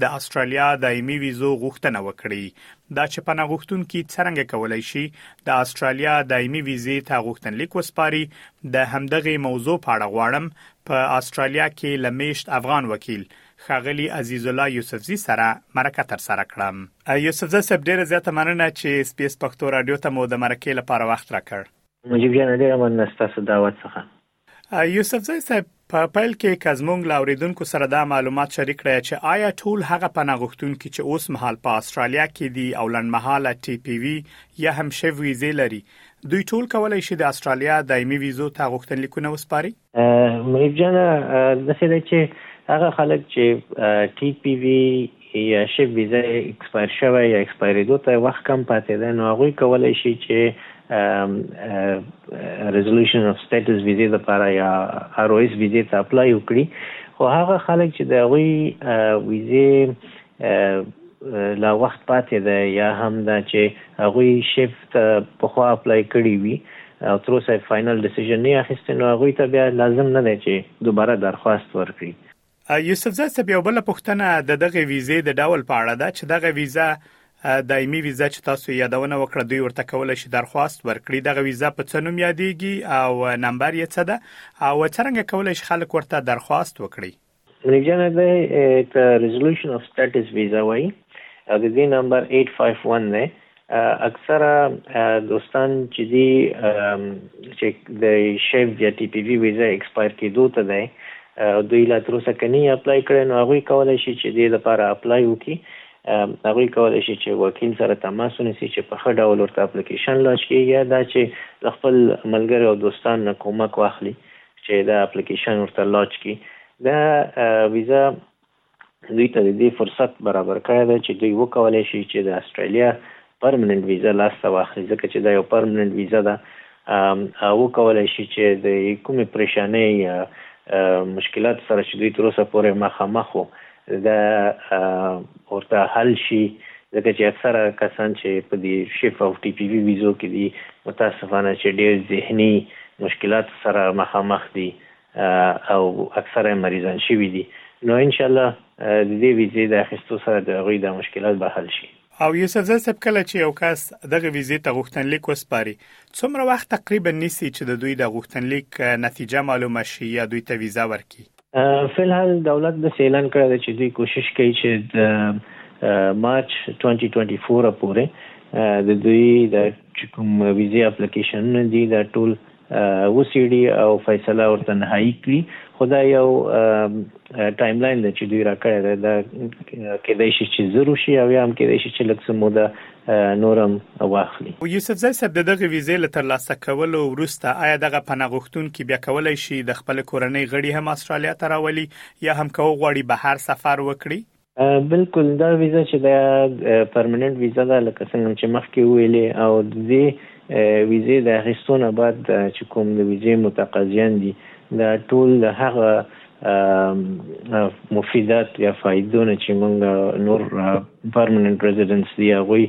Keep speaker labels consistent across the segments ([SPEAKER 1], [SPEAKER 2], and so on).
[SPEAKER 1] د اسټرالیا دایمي ویزو غوښتنه وکړي. دا چې پناه غوښتونکي څرنګه کولای شي د اسټرالیا دایمي ویزې ته غوښتنلیک وسپاري، د همدغې موضوع په اړه غواړم په اسټرالیا کې له میشت افغان وکیل ښاغلي عزیزالله یوسفزي سره مرکه ترسره کړم. یوسفزی صاحب ډېره زیاته مننه چې سپیس پښتو راډیو ته مو د مرکې لپاره وخت راکړ.
[SPEAKER 2] مجیب جانه ډیره مننه ستاسو دعوت څخه
[SPEAKER 1] یوسفزی صاحب په پیل کې که زمونږ له اوریدونکو سره دا معلومات شریک کړئ چې آیا ټول هغه پناه غوښتونکي چې اوس مهال په استرالیا کې دي او لنډمهاله ټي پي وي یا هم شیف ویزې لري دوی ټول کولای شي د استرالیا دایمي ویزو ته غوښتنلیکونه وسپاري
[SPEAKER 2] منیب جان د څه چې هغه خلک چې ټي پي وي یا شي ویزه یې ایکسپایر شوی یا ایکسپایریدو ته وخت کم پاتې دی نو هغوی کولی شي چې ریزولوشن اف سټیټس ویزې لپاره یا آر او ایس ویزې ته اپلای وکړي خو هغه خلک چې د هغوی ویزې لا وخت پاتې دی یا هم دا چې هغوی شیف ته پخوا اپلای کړي وي او تر اوسه فاینل ډیسیژن نه اخیستی نو هغوی ته بیا لازم نه دی چې دوباره درخواست ورکړي
[SPEAKER 1] یوسفزی صاحب یو بل پوښتنه د دغه ویزې د ډول په اړه ده چې دغه ویزه دایمي ویزه چې تاسو یادونه وکړه دوی ورته کولای شي درخواست ورکړي دغه ویزه په څه نوم یادېږي او نمبر یې څه ده او څرنګه کولای شي خلک ورته درخواست وکړي
[SPEAKER 2] منیب جان دا ته ریزولوشن اف سټیټس ویزا وای او د دې نمبر 851 دی اکثره دوستان چې دي چې د شیف یا ټي پي وي ویزه ایکسپایر کېدو ته دی دوی لا تر اوسه کني اپلای کړی نو هغوی کولی شي چې دې لپاره اپلای وکړي هغوی کولی شي چې وکیل سره تماس ونیسي چې په ښه ډول ورته اپلیکیشن لانچ کړي یا دا چې له خپل ملګري او دوستان نه کومک واخلي چې دا اپلیکیشن ورته لانچ کړي دا ویزه دوی ته د دې فرصت برابر کړی دی چې دوی وکولای شي چې د استرالیا پرمننټ ویزه لاسته واخلي ځکه چې دا یو پرمننټ ویزه ده وکولای شي چې د کومې پریشانې یا مشکلات سره چې دوی تر اوسه پورې مخامخ وو دا ورته حل شي ځکه چې اکثره کسان چې په دې شیف او ټي پي وي ویزو کې دي متاسفانه چې ډېر ذهني مشکلات سره مخامخ دي او اکثره مریضان شوي دي نو ان شاء الله د دې ویزې د اخیستو سره د هغوی دا مشکلات به حل شي.
[SPEAKER 1] او یوسفزی صاحب کله چې یو کس دغه ویزې ته غوښتنلیک وسپاري څومره وخت تقریبا نیسي چې د دوی د غوښتنلیک نتیجه معلومه شي یا دوی ته ویزه ورکړي؟
[SPEAKER 2] فی الحال دولت داسې اعلان کړی دی چې دوی کوشش کوي چې د مارچ 2024 پورې د دوی د چې کوم ویزې اپلیکیشنونه دي دا ټول وڅیړي او فیصله ورته نهایی کړي خو دا یو ټایم لاین ده چې دوی راکړی دی دا کېدای شي چې زر وشي او یا هم کېدای شي چې لږ څه موده نور
[SPEAKER 1] هم واخلي. یوسفزی صاحب د دغې ویزې له ترلاسه کولو وروسته ایا دغه پناه غوښتونکي بیا کولای شي د خپلې کورنۍ غړي هم استرالیا ته راولي یا هم که وغواړي بهر سفر وکړي؟
[SPEAKER 2] بلکل دا ویزه چې ده پرمننټ ویزه ده لکه څنګه مو چې مخکې وویلې او ددې ویزې د اخیستو نه بعد چې کوم د ویزې متقاضیان دي دا ټول د هغه مفیدات یا فایدو نه چې مونږ نور پرمننټ ریزیډنس دي هغوی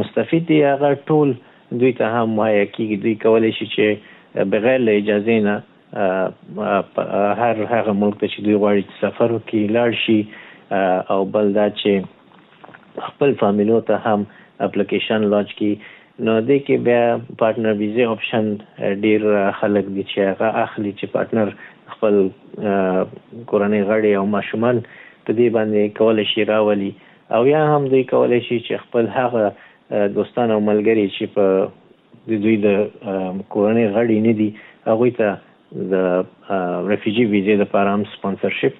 [SPEAKER 2] مستفید دي هغه ټول دوی ته هم مهیا کیږي دوی کولی شي چې بغیر له اجازې نه هر هغه ملک ته چې دوی غواړي چې سفر وکړي لاړ شي او بل دا چې خپل فامیلو ته هم اپلیکیشن لانچ کی نو د کې بیا پارټنر ویزه آپشن ډیر خلک دي چې هغه اخلي چې پارټنر خپل کورنۍ غړي او ماشومان په دې باندې کول شي راولي او یا هم دوی کولای شي چې خپل هغه دوستان او ملګري چې په د دوی د کورنۍ غړي نه دي هغوی ته د رفیوجي ویزې لپاره هم سپانسرشیپ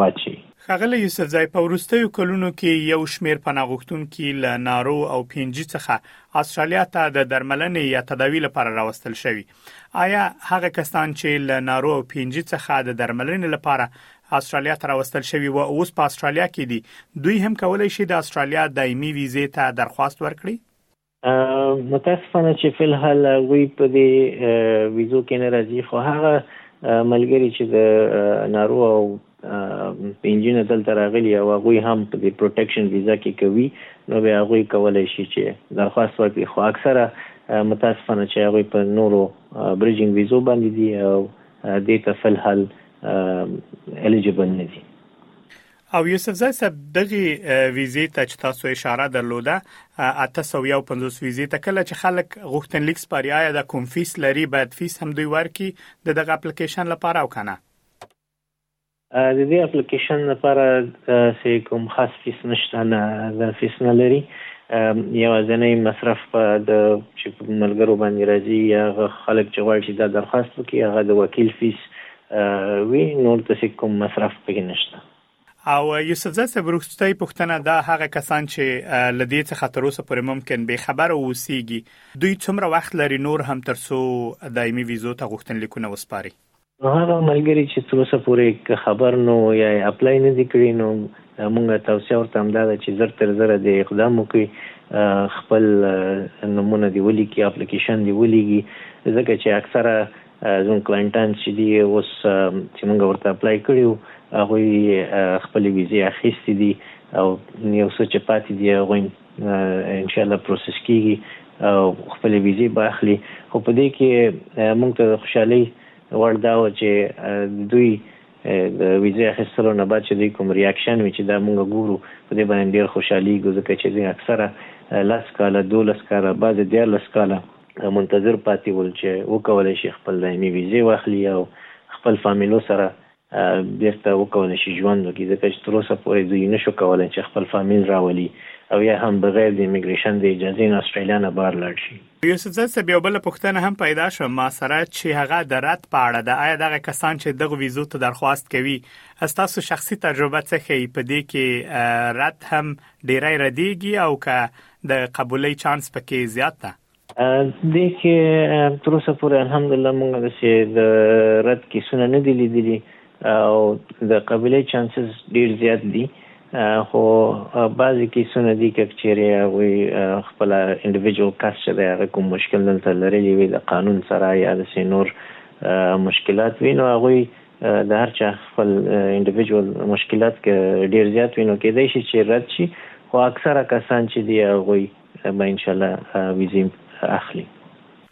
[SPEAKER 1] واچوي. ښاغلی یوسفزی په وروستیو کلونو کې یو شمېر پناه غوښتونکي له نارو او پي این جي څخه اسټرالیا ته د درملنې یا تداوي لپاره راوستل شوي. ایا هغه کسان چې له نارو او پي این جي څخه د درملنې لپاره اسټرالیا ته راوستل شوي و اوس په اسټرالیا کې دي دوی هم کولی شي د اسټرالیا دایمي ویزې ته درخواست ورکړي؟
[SPEAKER 2] متاسفانه چې فل حال وی په دې ویزو کې نه راځي خو هغه ملګری چې د نارو او پنجینه دلته راغلی او هغه هم په دې پروټیکشن ویزا کې کوي نو به هغه کولای شي چې درخواست ورکړي خو اکثره متاسفانه چې هغه په نورو بریجینګ ویزو باندې دي او دې ته فل حال الیجیبل نه دي
[SPEAKER 1] او یوسف زای صاحب دغه ویزه ته چې تاسو اشاره درلوده 851 ویزه ته کله چې خلک غوښتنلیک سپاري آیا دا کوم فیس لري باید فیس هم دوی ورکي د دغه اپلیکیشن لپاره او کنه
[SPEAKER 2] د دې اپلیکیشن لپاره سې کوم خاص فیس نشته نه دا فیس نه لري یو ځنې مصرف په د چې ملګرو باندې راځي یا خلک چې غواړي دا درخواست وکړي هغه د وکیل فیس وي نور داسې کوم مصرف پکې نشته.
[SPEAKER 1] او یوسفزی صاحب روستۍ پوښتنه دا هغه کسان چې له دې څخه تر اوسه پورې ممکن بې خبره اوسیږي دوی څومره وخت لري نور هم تر څو دایمي ویزو ته غوښتنلیکونه وسپاري؟
[SPEAKER 2] نو هغه ملګري چې تر اوسه پورې که خبر نه وو یا یې اپلای نه دي کړي نو موږ توصیه ورته همدا ده چې زر تر زره دې اقدام وکړي خپل نومونه دې ولیکي اپلیکیشن دې ولیږي ځکه چې اکثره زموږ کلاینټان چې دي اوس چې موږ ورته اپلای کړي وو هغوی خپلې ویزې اخیستې دي او یو څه چې پاتې دي هغوی انشاءالله پروسس کیږي او خپلې ویزې به اخلي خو په دې کې موږ ته د خوشحالۍ وړ دا وه چې دوی د ویزې اخیستلو نه بعد چې دوی کوم ریاکشن وي چې دا مونږ ګورو په دې باندې ډیر خوشحالیږو ځکه چې دوی اکثره لس کاله دولس کاله بعضې دیارلس کاله منتظر پاتې ول چې وکولای شي خپل دایمي ویزې واخلي او خپل فامیلو سره بیرته وکولای شي ژوند وکړي ځکه چې تر اوسه پورې دوی نه شو کولای چې خپل فامیل راولي او یا هم بغیر د ایمیګریشن د اجازې نه اسټرالیا نه بهر لاړ شي.
[SPEAKER 1] یوسفزی صاحب یو بل پوښتنه هم پیدا شو ما سره چې هغه د رد په اړه ده آیا دغه کسان چې دغه ویزو ته درخواست کوي تاسو شخصي تجربه څه ښي په دې کې رد هم ډیری ردیږي او که د قبولۍ چانس پکې زیات ده
[SPEAKER 2] دې کې تر اوسه پورې الحمدلله موږ د رد کیسونه نه دي لیدلي او د قبلې چانسز ډیر زیات دي خو بعضی کیسونه دي که چیرې هغوی خپل انډیویډوال کس چې دی هغه کوم مشکل دلته لرلی وي د قانون سره یا د سینور مشکلات وي نو هغوی د هر چا خپل انډیویډوال مشکلات که ډیر زیات وي نو کېدای شي چې رد شي خو اکثره کسان چې دي هغوی به ان شاء الله ویزې اخلي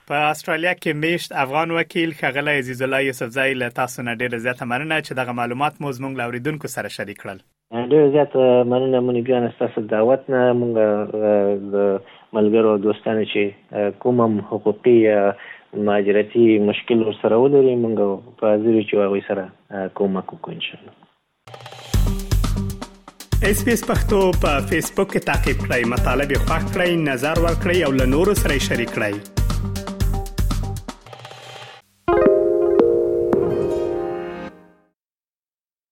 [SPEAKER 1] په استرالیا کې میشت افغان وکیل ښاغلی عزیز الله یوسفزی له تاسو نه ډیره زیاته مننه چې دغه معلومات مو زموږ له اوریدونکو سره شریک کړل.
[SPEAKER 2] ډېره زیاته مننه موني جانه ستاسو د دعوت نه مونږ د ملګرو او دوستانو چې کوم هم حقوقي یا مهاجرتي مشکل ورسره ولري مونږ په حاضر یو چې هغوی سره کومک وکړو انشاءالله.
[SPEAKER 1] اس پی اس پختو په فیسبوک کې تا کې پلی مطلب یو فاک کړئ نظر ور کړئ او له نورو سره شریک کړئ